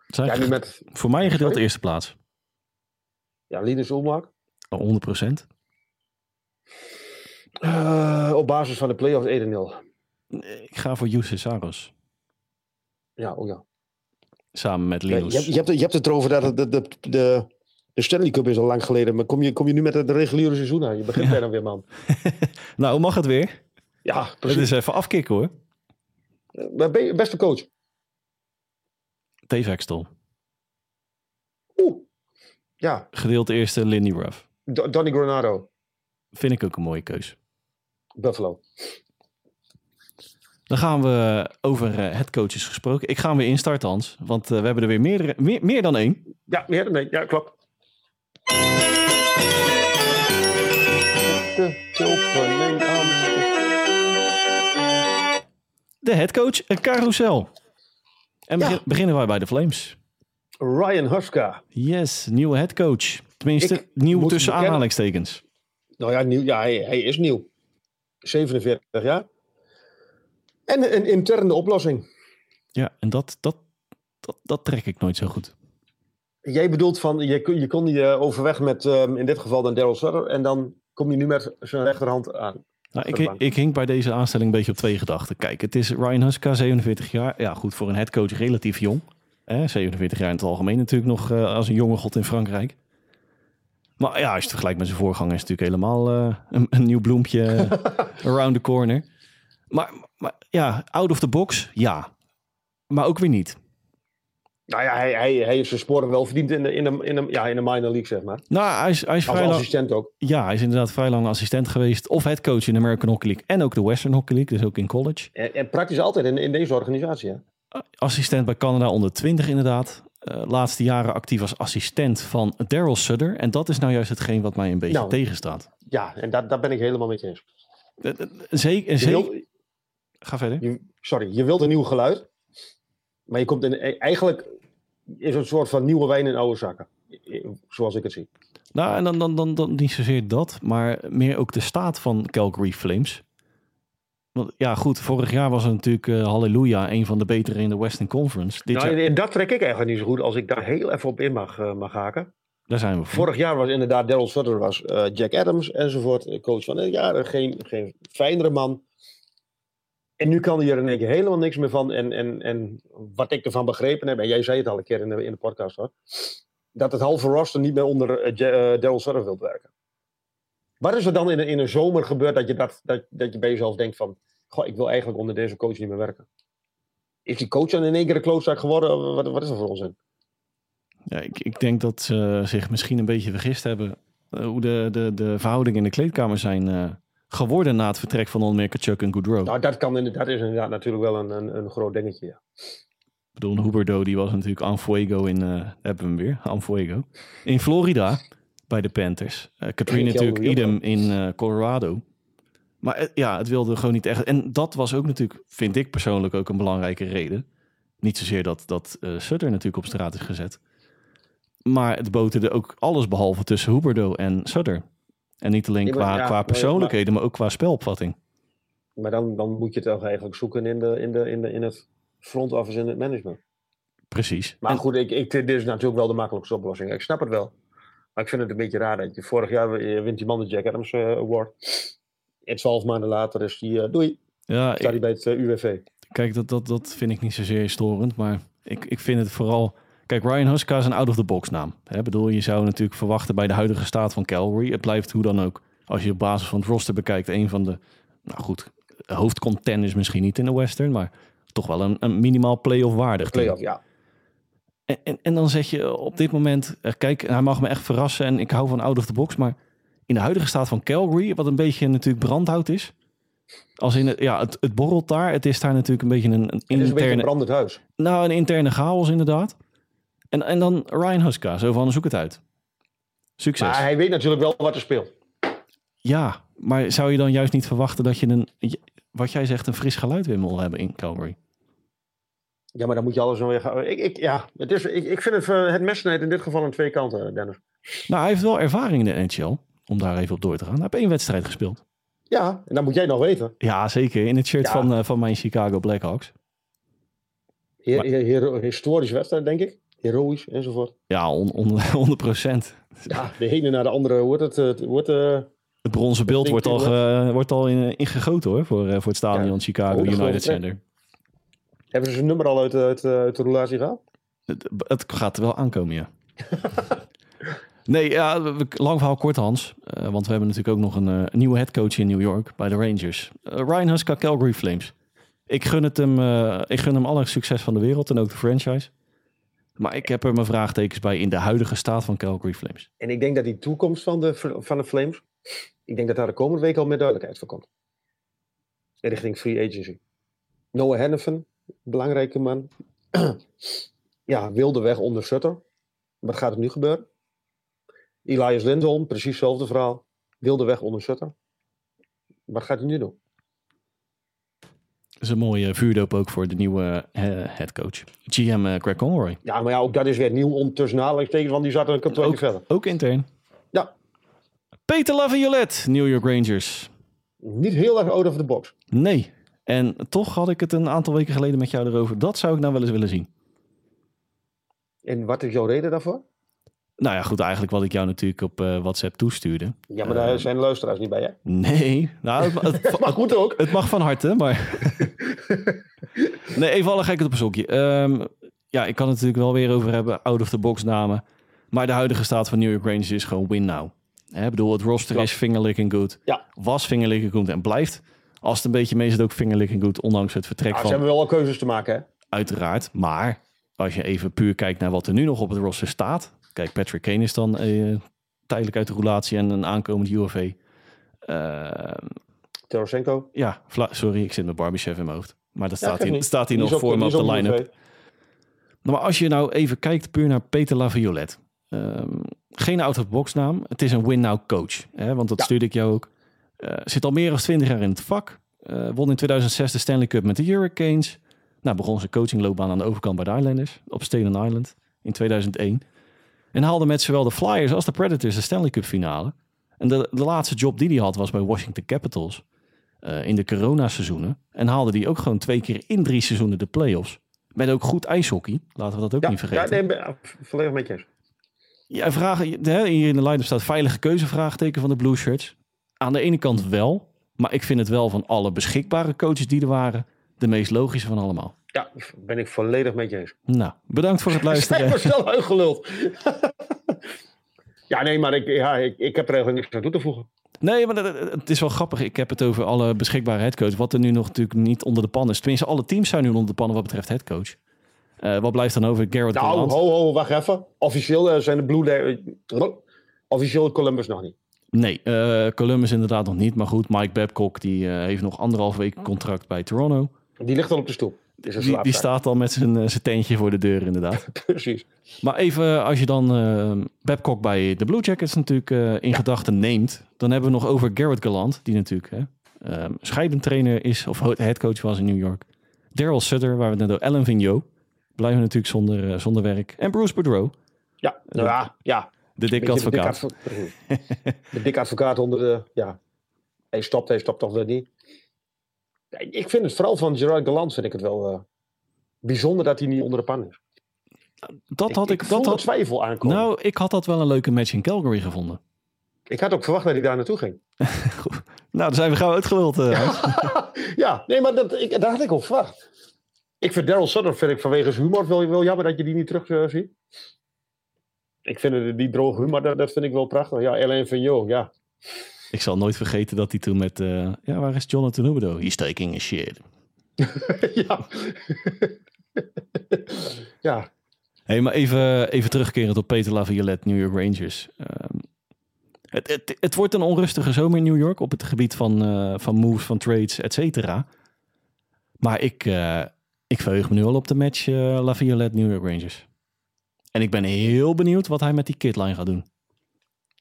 Zijn
Ja, nu met
Voor mij gedeeld
Sorry?
eerste plaats.
ja, Linus Ulmark.
Oh, 100%.
Eh, op basis van de playoffs 1-0.
Ik ga voor Jussi Saros.
Ja, oh ja.
Samen met
Ja,
Linus.
je, hebt, je, hebt, je hebt het erover dat het de, de, de, de Stanley Cup is al lang geleden. Maar kom je, kom je nu met het reguliere seizoen aan? Je begint
Ja.
bijna weer, man.
Nou, mag het weer?
Ja,
Het
precies.
is even afkicken hoor.
Uh, beste coach?
Dave.
Oeh. Ja.
Gedeelte eerste, Lindy Ruff.
Do Donny Granado.
Vind ik ook een mooie keus.
Buffalo.
Dan gaan we over uh, headcoaches gesproken. Ik ga hem weer instarten, Hans. Want uh, we hebben er weer meerdere, meer, meer dan één.
Ja, meer dan één. Ja, klopt.
De headcoach, een carousel. En begin, beginnen wij bij de Flames.
Ryan Huska.
Yes, nieuwe headcoach. Tenminste, ik nieuw tussen aanhalingstekens.
Nou ja, nieuw, ja hij, hij is nieuw. 47 jaar. En een interne oplossing.
Ja, en dat, dat, dat, dat trek ik nooit zo goed.
Jij bedoelt van, je, je kon die overweg met um, in dit geval dan Daryl Sutter. En dan kom je nu met zijn rechterhand aan.
Nou, ik, ik hing bij deze aanstelling een beetje op twee gedachten. Kijk, het is Ryan Huska, 47 jaar. Ja, goed, voor een headcoach relatief jong. Eh, 47 jaar in het algemeen natuurlijk nog uh, als een jonge god in Frankrijk. Maar ja, als je het vergelijkt met zijn voorganger, is het natuurlijk helemaal uh, een, een, nieuw bloempje around the corner. Maar, maar ja, out of the box, ja. Maar ook weer niet.
Nou ja, hij, hij, hij heeft zijn sporen wel verdiend in de, in, de, in, de, ja, in de minor league, zeg maar.
Nou, hij is, hij is
Als
vrij
assistent ook.
Ja, hij is inderdaad vrij lang assistent geweest. Of headcoach in de American Hockey League en ook de Western Hockey League, dus ook in college.
En, en praktisch altijd in, in deze organisatie, hè?
Assistent bij Canada onder 20 inderdaad. Uh, laatste jaren actief als assistent van Daryl Sutter. En dat is nou juist hetgeen wat mij een beetje
nou,
tegenstaat.
Ja, en daar, daar ben ik helemaal mee eens.
Zeker. Zeker. Ga verder.
Je, sorry, je wilt een nieuw geluid. Maar je komt in, eigenlijk is een soort van nieuwe wijn in oude zakken. Zoals ik het zie.
Nou, en dan, dan, dan, dan niet zozeer dat, maar meer ook de staat van Calgary Flames. Want ja, goed, vorig jaar was het natuurlijk uh, Halleluja, een van de betere in de Western Conference.
Dit nou, jaar... dat trek ik eigenlijk niet zo goed als ik daar heel even op in mag, uh, mag haken.
Daar zijn we voor.
Vorig jaar was inderdaad Daryl Sutter, was uh, Jack Adams enzovoort, coach van het jaar. Geen, geen fijnere man. En nu kan hij er in één keer helemaal niks meer van. En, en, en wat ik ervan begrepen heb, en jij zei het al een keer in de, in de podcast hoor, dat het halve roster niet meer onder uh, Daryl Sutter wil werken. Wat is er dan in, in een zomer gebeurd dat je, dat, dat, dat je bij jezelf denkt van, goh, ik wil eigenlijk onder deze coach niet meer werken? Is die coach dan in één keer een klootzak geworden? Wat, wat is er voor ons in?
Ja, ik, ik denk dat ze zich misschien een beetje vergist hebben uh, hoe de, de, de verhoudingen in de kleedkamer zijn geworden na het vertrek van onder meer Kachuk en Goodrow.
Nou, dat, kan, dat is inderdaad natuurlijk wel een, een, een groot dingetje, ja.
Ik bedoel, Huberdo die was natuurlijk aan Fuego in, uh, hebben we hem weer, aan Fuego, in Florida bij de Panthers. Uh, Katrina natuurlijk idem in uh, Colorado. Maar uh, ja, het wilde gewoon niet echt. En dat was ook natuurlijk, vind ik persoonlijk ook een belangrijke reden. Niet zozeer dat, dat Sutter natuurlijk op straat is gezet. Maar het boterde ook alles behalve tussen Huberdo en Sutter. En niet alleen qua, ja, qua persoonlijkheden, maar, maar, ook qua spelopvatting.
Maar dan, dan moet je het toch eigenlijk zoeken in, de, in, de, in, de, in het front office en het management.
Precies.
Maar en... goed, ik, ik, dit is natuurlijk wel de makkelijkste oplossing. Ik snap het wel. Maar ik vind het een beetje raar dat je vorig jaar wint die man de Jack Adams uh, Award. En twaalf maanden later is die, uh, doei,
ja,
staat hij bij het uh, UWV.
Kijk, dat, dat, dat vind ik niet zozeer storend, maar ik, ik vind het vooral... Kijk, Ryan Huska is een out-of-the-box naam. Ik bedoel, je zou natuurlijk verwachten bij de huidige staat van Calgary. Het blijft hoe dan ook, als je op basis van het roster bekijkt, een van de, nou goed, hoofdcontenders misschien niet in de Western, maar toch wel een, een minimaal play-off waardig.
Play-off, ja.
En, en, en, dan zeg je op dit moment, kijk, hij mag me echt verrassen en ik hou van out of the box, maar in de huidige staat van Calgary, wat een beetje natuurlijk brandhout is, als in het, ja, het, het borrelt daar, het is daar natuurlijk een beetje een, een
interne,
een beetje
een brandend huis.
Nou, een interne chaos inderdaad. En, en dan Ryan Huska, zo van zoek het uit. Succes.
Maar hij weet natuurlijk wel wat er speelt.
Ja, maar zou je dan juist niet verwachten dat je een, wat jij zegt, een fris geluid weer wil hebben in Calgary?
Ja, maar dan moet je alles weer gaan. Ik, ik, ja, het is, ik, ik vind het, uh, het mes in dit geval aan twee kanten, Dennis.
Nou, hij heeft wel ervaring in de NHL, om daar even op door te gaan. Hij heeft één wedstrijd gespeeld.
Ja, en dat moet jij nog weten.
Ja, zeker. In het shirt ja. van, uh, van mijn Chicago Blackhawks.
Her, historisch wedstrijd, denk ik. Heroïs enzovoort.
Ja, on, on, 100 procent.
Ja, de ene naar de andere wordt het... het wordt, uh,
het bronzen beeld wordt al, ge, wordt al in, ingegoten hoor, voor, voor het stadion ja, Chicago United Center.
Hebben ze zijn nummer al uit, uit, uit de roulatie gehaald?
Het, het, gaat er wel aankomen, ja. nee, ja, lang verhaal kort Hans. Uh, want we hebben natuurlijk ook nog een, uh, nieuwe headcoach in New York bij de Rangers. Uh, Ryan Huska, Calgary Flames. Ik gun, het hem, ik gun hem alle succes van de wereld en ook de franchise. Maar ik heb er mijn vraagtekens bij in de huidige staat van Calgary Flames.
En ik denk dat die toekomst van de, van de Flames, ik denk dat daar de komende week al meer duidelijkheid voor komt. Richting free agency. Noah Hennepin, belangrijke man. ja, wilde weg onder Sutter. Wat gaat er nu gebeuren? Elias Lindholm, precies hetzelfde verhaal. Wilde weg onder Sutter. Wat gaat hij nu doen?
Dat is een mooie vuurdoop ook voor de nieuwe uh, headcoach. GM uh, Greg Conroy.
Ja, maar ja, ook dat is weer nieuw om tussen aanhalingstekens, want die zat er een kwartier verder.
Ook intern.
Ja.
Peter Laviolette, New York Rangers.
Niet heel erg out of the box.
Nee. En toch had ik het een aantal weken geleden met jou erover. Dat zou ik nou wel eens willen zien.
En wat is jouw reden daarvoor?
Nou ja, goed, eigenlijk wat ik jou natuurlijk op uh, WhatsApp toestuurde.
Ja, maar daar uh, zijn luisteraars niet bij, hè?
Nee, nou, het, het,
mag goed ook.
Het mag van harte, maar... nee, even alle gekheid op een sokje. Um, ja, ik kan het natuurlijk wel weer over hebben, out-of-the-box namen. Maar de huidige staat van New York Rangers is gewoon win now. Ik bedoel, het roster ja. is fingerlicking good.
Ja.
Was fingerlicking good en blijft. Als het een beetje mee zit, ook fingerlicking good, ondanks het vertrek
ja,
van...
Ze hebben wel al keuzes te maken, hè?
Uiteraard, maar als je even puur kijkt naar wat er nu nog op het roster staat... Kijk, Patrick Kane is dan uh, tijdelijk uit de roulatie en een aankomend UFV. Uh,
Tarasenko?
Ja, sorry, ik zit met Barbie Chef in mijn hoofd. Maar dat staat, hier, staat hier nog voor me op de line-up. Maar als je nou even kijkt puur naar Peter Laviolette. Um, geen out-of-box naam. Het is een win-now coach. Hè, want dat ja. stuurde ik jou ook. Uh, zit al meer dan 20 jaar in het vak. Uh, won in 2006 de Stanley Cup met de Hurricanes. Nou, begon zijn coachingloopbaan aan de overkant bij de Islanders. Op Staten Island in 2001. En haalde met zowel de Flyers als de Predators de Stanley Cup finale. En de, de laatste job die hij had was bij Washington Capitals. Uh, in de corona-seizoenen. En haalde die ook gewoon twee keer in drie seizoenen de playoffs. Met ook goed ijshockey. Laten we dat ook
ja,
niet vergeten.
Ja, nee, volledig met je.
Ja, vragen, hier in de line-up staat veilige keuzevraagteken van de Blue Shirts. Aan de ene kant wel. Maar ik vind het wel van alle beschikbare coaches die er waren... de meest logische van allemaal.
Ja, ben ik volledig met je eens.
Nou, bedankt voor het luisteren.
Zijn we snel uitgeluld. ja, nee, maar ik, ja, ik, ik heb er eigenlijk niks aan toe te voegen.
Nee, maar het is wel grappig. Ik heb het over alle beschikbare headcoach. Wat er nu nog natuurlijk niet onder de pan is. Tenminste, alle teams zijn nu onder de pannen wat betreft headcoach. Uh, wat blijft dan over? Garrett
Nou, ho, ho, wacht even. Officieel uh, zijn de Blue Day... Uh, officieel Columbus nog niet.
Nee, Columbus inderdaad nog niet. Maar goed, Mike Babcock die heeft nog anderhalf week contract bij Toronto.
Die ligt al op de stoep.
Die, die, staat al met zijn, zijn teentje voor de deur, inderdaad.
Precies.
Maar even, als je dan uh, Babcock bij de Blue Jackets natuurlijk uh, in ja. gedachten neemt, dan hebben we nog over Garrett Gallant, die natuurlijk hè, um, scheidend trainer is, of headcoach was in New York. Daryl Sutter, waar we het net over, Ellen Vigneault, blijven natuurlijk zonder, uh, zonder werk. En Bruce Boudreau.
Ja, nou ja, ja.
De dikke advocaat.
De dikke advocaat, dik advocaat onder de, ja, hij stopt, hij stopt toch weer niet. Ik vind het vooral van Gerard Gallant vind ik het wel uh, bijzonder dat hij niet onder de pan is.
Dat had ik,
ik
dat had
twijfel aankomen.
Nou, ik had dat wel een leuke match in Calgary gevonden.
Ik had ook verwacht dat hij daar naartoe ging.
nou, dan zijn we gauw uitgeluld. Uh,
ja. ja, nee, maar dat, ik, daar had ik op verwacht. Ik vind Daryl Sutter vind ik vanwege zijn humor wel, wel jammer dat je die niet terug uh, ziet. Ik vind het, die droge humor, dat, dat vind ik wel prachtig. Ja, Ellen Vigneault, ja.
Ik zal nooit vergeten dat hij toen met... Uh, ja, waar is Jonathan Huberdeau? He's taking a shit.
ja. ja.
Hey, maar even, even terugkerend op Peter Laviolette, New York Rangers. Um, het, het, het wordt een onrustige zomer in New York op het gebied van, uh, van moves, van trades, et cetera. Maar ik, uh, ik verheug me nu al op de match uh, Laviolette, New York Rangers. En ik ben heel benieuwd wat hij met die kitline gaat doen.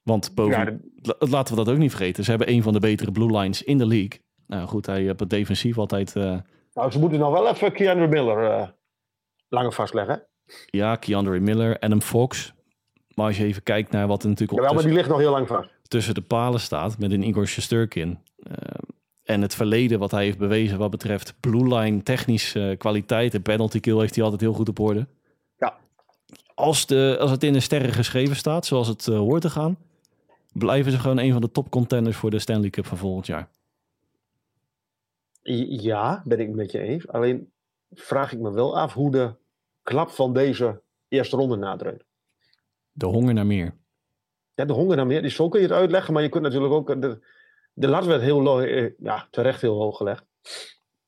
Want ja, laten we dat ook niet vergeten. Ze hebben een van de betere blue lines in de league. Nou goed, hij op het defensief altijd... Uh...
Nou, ze moeten nog wel even Keandre Miller uh, langer vastleggen.
Ja, Keandre Miller, Adam Fox. Maar als je even kijkt naar wat er natuurlijk...
Ja, maar die ligt nog heel lang vast.
Tussen de palen staat met een Igor Shesterkin. Uh, en het verleden wat hij heeft bewezen wat betreft blue line technische kwaliteit. De penalty kill heeft hij altijd heel goed op orde.
Ja.
Als, de, als het in de sterren geschreven staat, zoals het hoort te gaan blijven ze gewoon een van de top contenders voor de Stanley Cup van volgend jaar.
Ja, ben ik met je eens. Alleen vraag ik me wel af hoe de klap van deze eerste ronde nadreunt.
De honger naar meer.
Ja, de honger naar meer. Dus zo kun je het uitleggen, maar je kunt natuurlijk ook... De, de lat werd heel ja, terecht heel hoog gelegd.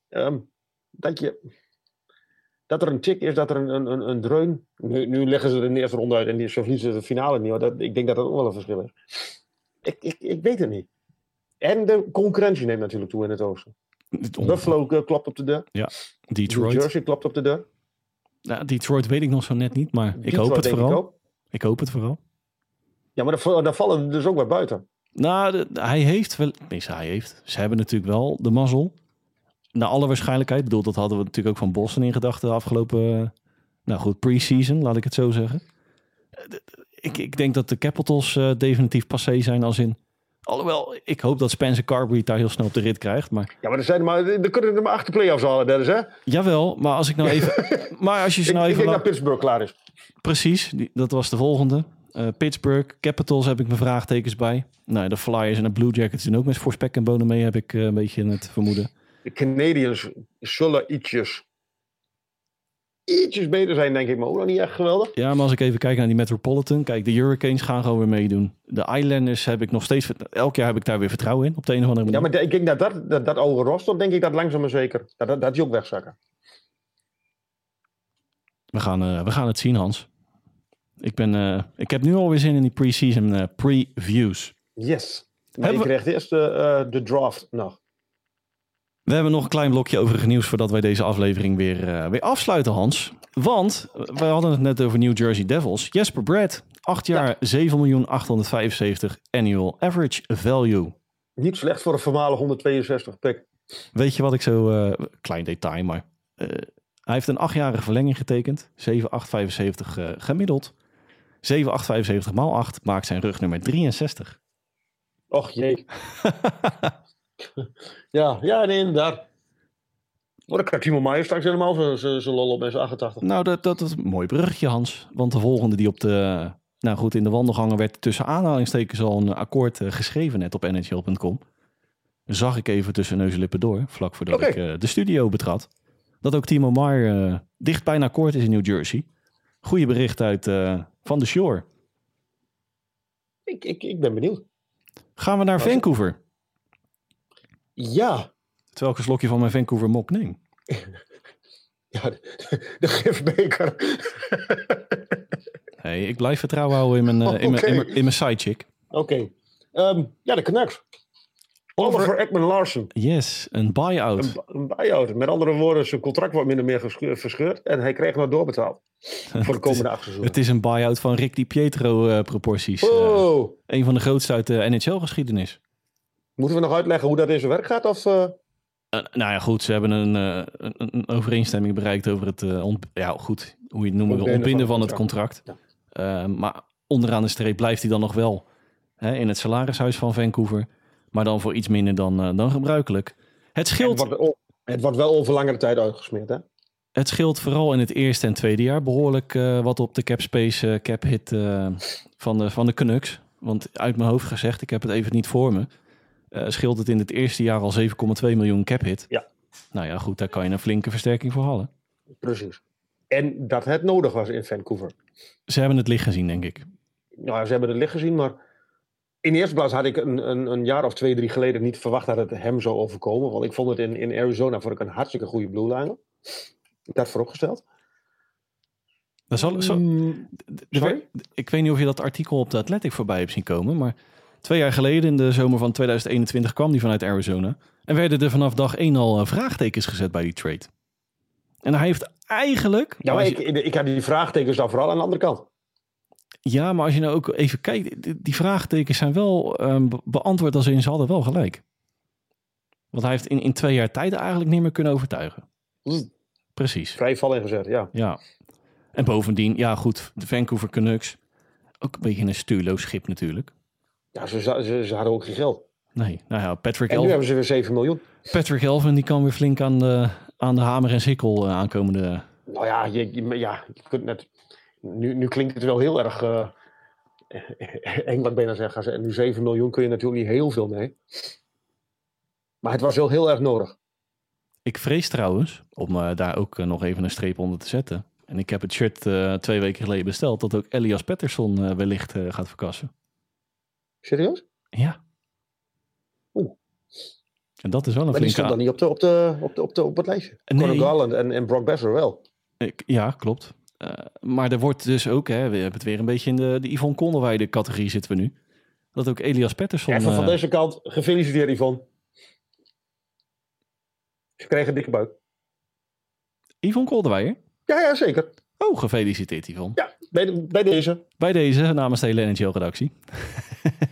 Um, dat je. Dat er een tik is, dat er een, een, een, dreun. Nu, nu leggen ze er in de eerste ronde uit en die, zo verliezen ze de finale niet. Dat, ik denk dat dat ook wel een verschil is. Ik, ik, ik weet het niet. En de concurrentie neemt natuurlijk toe in het oosten. Buffalo eh, klopt op de deur. New
Detroit.
Jersey klopt op de deur.
Nou, Detroit weet ik nog zo net niet, maar ik
Detroit
hoop het
ik
vooral.
ook.
Ik hoop het vooral.
Ja, maar daar, daar vallen dus ook weer buiten.
Nou, de- hij heeft wel... Nee, hij heeft. Ze hebben natuurlijk wel de mazzel. Naar alle waarschijnlijkheid. Ik bedoel, dat hadden we natuurlijk ook van Boston in gedachten de afgelopen... eh, Nou goed, pre-season, laat ik het zo zeggen. Eh, Ik, ik denk dat de Capitals eh, definitief passé zijn als in... Alhoewel, ik hoop dat Spencer Carberry daar heel snel op de rit krijgt. Maar
Ja, maar er, zijn maar, er kunnen er maar acht play-offs halen, Dennis, hè?
jawel, maar als ik nou even... maar als je ze
Ik,
nou
ik
even...
denk dat Pittsburgh klaar is.
Precies, die, dat was de volgende. Pittsburgh, Capitals heb ik mijn vraagtekens bij. Nou, de Flyers en de Blue Jackets doen ook met voor spek en bonen mee, heb ik een beetje het vermoeden.
De Canadiens zullen ietsjes, ietsjes beter zijn, denk ik, maar ook nog niet echt geweldig.
Ja, maar als ik even kijk naar die Metropolitan, kijk, de Hurricanes gaan gewoon weer meedoen. De Islanders heb ik nog steeds, elk jaar heb ik daar weer vertrouwen in, op de een of andere manier.
Ja, maar ik denk dat dat, dat, dat oude roster, denk ik dat langzaam maar zeker, dat, dat, dat die ook wegzakken.
we, gaan, eh, we gaan het zien, Hans. Ik, ben, eh, ik heb nu alweer zin in die pre-season eh, previews.
Yes. Maar
Hebben
je
we-
eerst de, de draft nog.
We hebben nog een klein blokje overige nieuws voordat wij deze aflevering weer, eh, weer afsluiten, Hans. Want we hadden het net over New Jersey Devils. Jesper Brad, 8 jaar, 7.875 annual average value.
Niet slecht voor een formale 162 pick.
Weet je wat ik zo, eh, klein detail, maar eh, hij heeft een achtjarige verlenging getekend. 7,875 eh, gemiddeld. 7,875 maal 8 maakt zijn rug nummer 63.
Och jee. ja, ja, nee, inderdaad. Oh, dan krijgt Timo Meijer straks helemaal zijn- lol op met zijn 88.
Nou, dat, dat is een mooi bruggetje, Hans. Want de volgende die op de... Nou goed, in de wandelgangen werd tussen aanhalingstekens al een akkoord eh, geschreven net op nhl.com. Zag ik even tussen neus en lippen door, vlak voordat ik eh, de studio betrad. Dat ook Timo Meyer eh, dicht bij een akkoord is in New Jersey. Goeie bericht uit van de Shore.
Ik, ik, ik ben benieuwd.
Gaan we naar
Was
Vancouver.
Ja,
Terwijl ik een slokje van mijn Vancouver mok neem.
ja de, de gifbeker.
Hey, ik blijf vertrouwen houden in mijn, eh, in mijn, in mijn, in mijn sidechick.
Oké. Ehm, ja, de Canucks. Oliver Ekman Larsen.
Yes, een buy-out.
Een, een buy-out. Met andere woorden, zijn contract wordt min of meer verscheurd. En hij kreeg nog doorbetaald. Voor de komende acht seizoenen.
Het is een buy-out van Rick Di Pietro eh, proporties. Eh, een van de grootste uit de NHL-geschiedenis.
Moeten we nog uitleggen hoe dat in zijn werk gaat? Of, eh,
nou ja, goed, ze hebben een, eh, een, een overeenstemming bereikt over het, eh, ja, goed, hoe je het noemen wil,
Ontbinden
ontbinden
van
van
het
het contract. Eh, maar onderaan de streep blijft hij dan nog wel hè, in het salarishuis van Vancouver. Maar dan voor iets minder dan, eh, dan gebruikelijk. Het
het,
scheelt,
wordt, oh, het wordt wel over langere tijd uitgesmeerd, hè?
het scheelt vooral in het eerste en tweede jaar behoorlijk eh, wat op de cap space, eh, cap hit eh, van, de, van de Canucks. Want uit mijn hoofd gezegd, ik heb het even niet voor me. Eh, scheelt het in het eerste jaar al 7,2 miljoen cap hit.
Ja.
Nou ja, goed, daar kan je een flinke versterking voor halen.
Precies. En dat het nodig was in Vancouver.
Ze hebben het licht gezien, denk ik.
Nou, ja, ze hebben het licht gezien, maar in de eerste plaats had ik een, een, een jaar of twee, drie geleden niet verwacht dat het hem zou overkomen. Want ik vond het in, in Arizona vond ik een hartstikke goede blue liner. Dat vooropgesteld.
Dat zal, zo,
Mm, sorry?
ik weet niet of je dat artikel op de Athletic voorbij hebt zien komen, maar twee jaar geleden, in de zomer van 2021, kwam die vanuit Arizona. En werden er vanaf dag één al eh, vraagtekens gezet bij die trade. En hij heeft eigenlijk...
Ja, maar ik, had die vraagtekens dan vooral aan de andere kant.
ja, maar als je nou ook even kijkt, die, die vraagtekens zijn wel ehm, be- beantwoord als in ze hadden wel gelijk. Want hij heeft in, in twee jaar tijd eigenlijk niet meer kunnen overtuigen.
Mm.
Precies.
Vrij val ingezet, ja.
Ja. En bovendien, ja goed, de Vancouver Canucks. Ook een beetje een stuurloos schip natuurlijk.
Ja, ze, ze, ze hadden ook geen geld.
Nee, nou ja, Patrick,
En nu hebben ze weer 7 miljoen.
Patrick Elvin die kan weer flink aan de, aan de hamer en sikkel eh, aankomende...
Nou ja, je, je- ja, je kunt net... Nu, nu klinkt het wel heel erg... eh eng wat bijna zeg. En nu 7 miljoen kun je natuurlijk niet heel veel mee. Maar het was wel heel erg nodig.
Ik vrees trouwens, om eh, daar ook nog even een streep onder te zetten. En ik heb het shirt twee weken geleden besteld, dat ook Elias Pettersson wellicht gaat verkassen.
Serieus?
Ja.
Oeh.
En dat is wel een
Maar die
flinke...
stond dan niet op, de, op, de, op, de, op, de, op het lijstje.
Nee.
Conor Garland en, en Brock Besser wel.
Ik- Ja, klopt. Eh, maar er wordt dus ook, hè, we hebben het weer een beetje in de, de Yvonne Konderweide categorie zitten we nu. Dat ook Elias Pettersson...
Even van
eh,
deze kant, gefeliciteerd Yvonne. Ze kregen een dikke buik.
Yvonne Kolderweijer?
Ja, ja, zeker.
Oh, gefeliciteerd Yvonne.
Ja, bij, de- bij deze.
Bij deze, namens de hele NHL-redactie.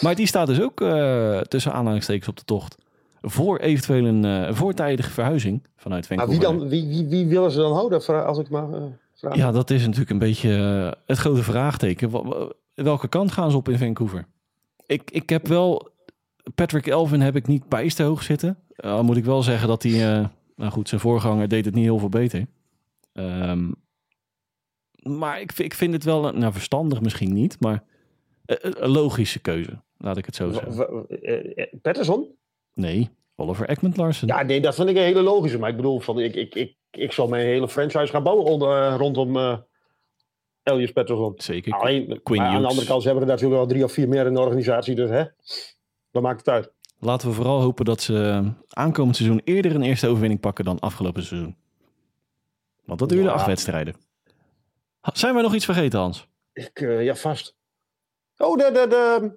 maar die staat dus ook eh, tussen aanhalingstekens op de tocht. Voor eventueel een eh, voortijdige verhuizing vanuit
Maar
Vancouver.
wie, dan, wie, wie, wie willen ze dan houden, als ik maar eh, vraag?
Ja, dat is natuurlijk een beetje het grote vraagteken. Welke kant gaan ze op in Vancouver? Ik, ik heb wel... Patrick Elvin heb ik niet bijste hoog zitten. Al moet ik wel zeggen dat hij... nou goed, zijn voorganger deed het niet heel veel beter. Ehm, maar ik, vind- ik vind het wel... Nou, verstandig misschien niet, maar... Een logische keuze, laat ik het zo zeggen.
w- eh, eh, Patterson?
Nee, Oliver Ekman Larsen.
Ja, nee, dat vind ik een hele logische. Maar ik bedoel, van, ik, ik, ik, ik zal mijn hele franchise gaan bouwen onder, eh, rondom eh Elias Patterson.
Zeker.
Alleen,
Quinn
maar aan de andere kant ze hebben er natuurlijk wel drie of vier meer in de organisatie. Dus hè, wat maakt het uit?
Laten we vooral hopen dat ze aankomend seizoen eerder een eerste overwinning pakken dan afgelopen seizoen. Want dat duurde
Ja.
acht wedstrijden. Zijn we nog iets vergeten, Hans?
Ik, eh, ja, vast. Oh, de, de, de,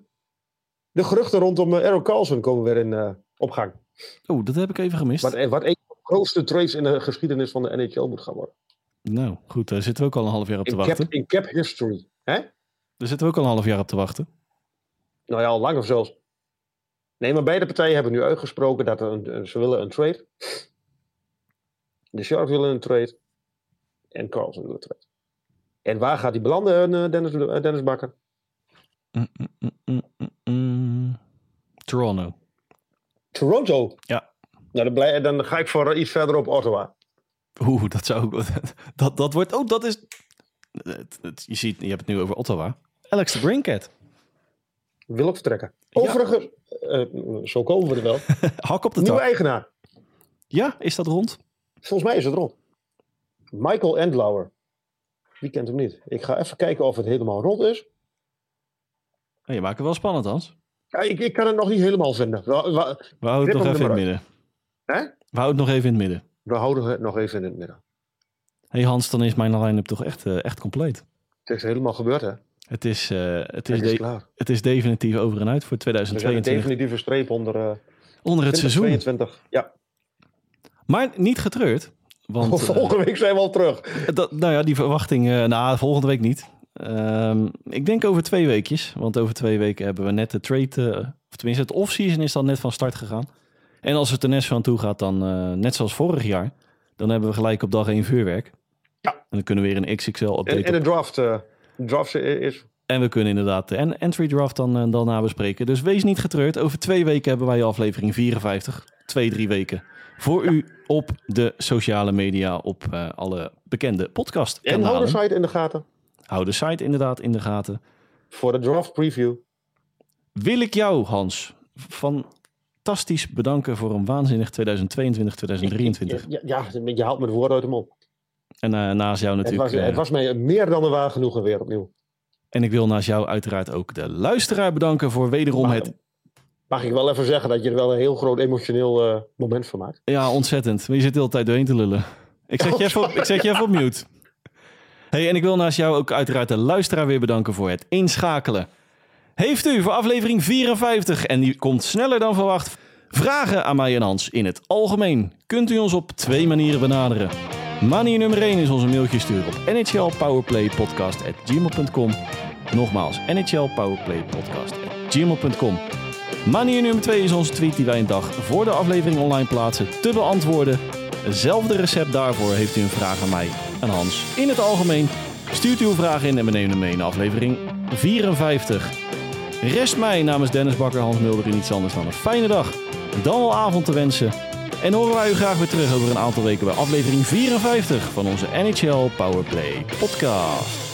de geruchten rondom uh, Eric Carlson komen weer in eh, opgang.
Oh, dat heb ik even gemist.
Wat, eh, wat een van de grootste trades in de geschiedenis van de NHL moet gaan worden.
Nou, goed, daar zitten we ook al een half jaar op te
In
wachten.
cap, in cap history. Hè?
Daar zitten we ook al een half jaar op te wachten.
Nou ja, al langer zelfs. Nee, maar beide partijen hebben nu uitgesproken dat er een, ze willen een trade. De Sharks willen een trade. En Carlson wil een trade. En waar gaat die belanden, eh, Dennis, eh, Dennis Bakker?
Mm, mm, mm, mm. Toronto.
Toronto.
Ja.
Nou, dan, dan ga ik voor iets verder op Ottawa.
Oeh, dat zou ook... Dat, dat wordt... Oh, dat is... het- het- je ziet, je hebt het nu over Ottawa. Alex de Brinket.
Wil ook vertrekken.
Ja.
Overigens, eh, zo komen we er wel.
Hak op de
Nieuwe
tak.
eigenaar.
Ja, is dat rond?
Volgens mij is het rond. Michael Endlauer. Wie kent hem niet? Ik ga even kijken of het helemaal rond is.
Oh, je maakt het wel spannend, Hans.
Ja, ik, ik kan het nog niet helemaal vinden. We, we,
We houden het nog even in het midden.
hè?
We houden het nog even in het midden.
we houden het nog even in het midden.
hey Hans, dan is mijn line-up toch echt, eh, echt compleet.
Het is helemaal gebeurd, hè?
Het is, eh, het,
Het
is
is, klaar.
het is definitief over en uit voor
We zijn een
2022.
definitieve streep onder eh
Onder het seizoen.
2022. Ja.
Maar niet getreurd. Want
Volgende week zijn we al terug.
dat, nou ja, die verwachting, eh nou, volgende week niet. Ehm, ik denk over twee weekjes. Want over twee weken hebben we net de trade, eh, of tenminste het off-season is dan net van start gegaan. En als het er net van toe gaat, dan eh, net zoals vorig jaar, dan hebben we gelijk op dag één vuurwerk.
Ja.
En dan kunnen we weer een XXL-update
En, en de draft. eh, de draft is...
En we kunnen inderdaad de en- entry draft dan, dan nabespreken. Dus wees niet getreurd. Over twee weken hebben wij aflevering 54. Twee, drie weken. Voor u op de sociale media, op alle bekende podcast
En hou de site in de gaten.
Hou de site inderdaad in de gaten.
Voor de draft preview.
Wil ik jou, Hans, fantastisch bedanken voor een waanzinnig 2022, 2023.
Ja, ja, je haalt me de woorden uit de mond.
En eh, naast jou
Het
natuurlijk...
was,
eh,
het was mij meer dan een waar genoegen weer opnieuw.
En ik wil naast jou uiteraard ook de luisteraar bedanken voor wederom het...
Mag ik wel even zeggen dat je er wel een heel groot emotioneel eh, moment van maakt.
Ja, ontzettend. Maar je zit de hele tijd doorheen te lullen. Ik zet je even op, ik zet je even op mute. Hey, en ik wil naast jou ook uiteraard de luisteraar weer bedanken voor het inschakelen. Heeft u voor aflevering 54, en die komt sneller dan verwacht, vragen aan mij en Hans in het algemeen? Kunt u ons op twee manieren benaderen. Manier nummer 1 is onze mailtje sturen op nhlpowerplaypodcast.gmail.com Nogmaals, nhlpowerplaypodcast.gmail.com Manier nummer 2 is onze tweet die wij een dag voor de aflevering online plaatsen te beantwoorden. Hetzelfde recept daarvoor heeft u een vraag aan mij en Hans. In het algemeen stuurt uw vraag in en we nemen hem mee in aflevering 54. Rest mij namens Dennis Bakker, Hans Mulder niets anders dan een fijne dag, dan wel avond te wensen. En horen wij u graag weer terug over een aantal weken bij aflevering 54 van onze NHL Powerplay podcast.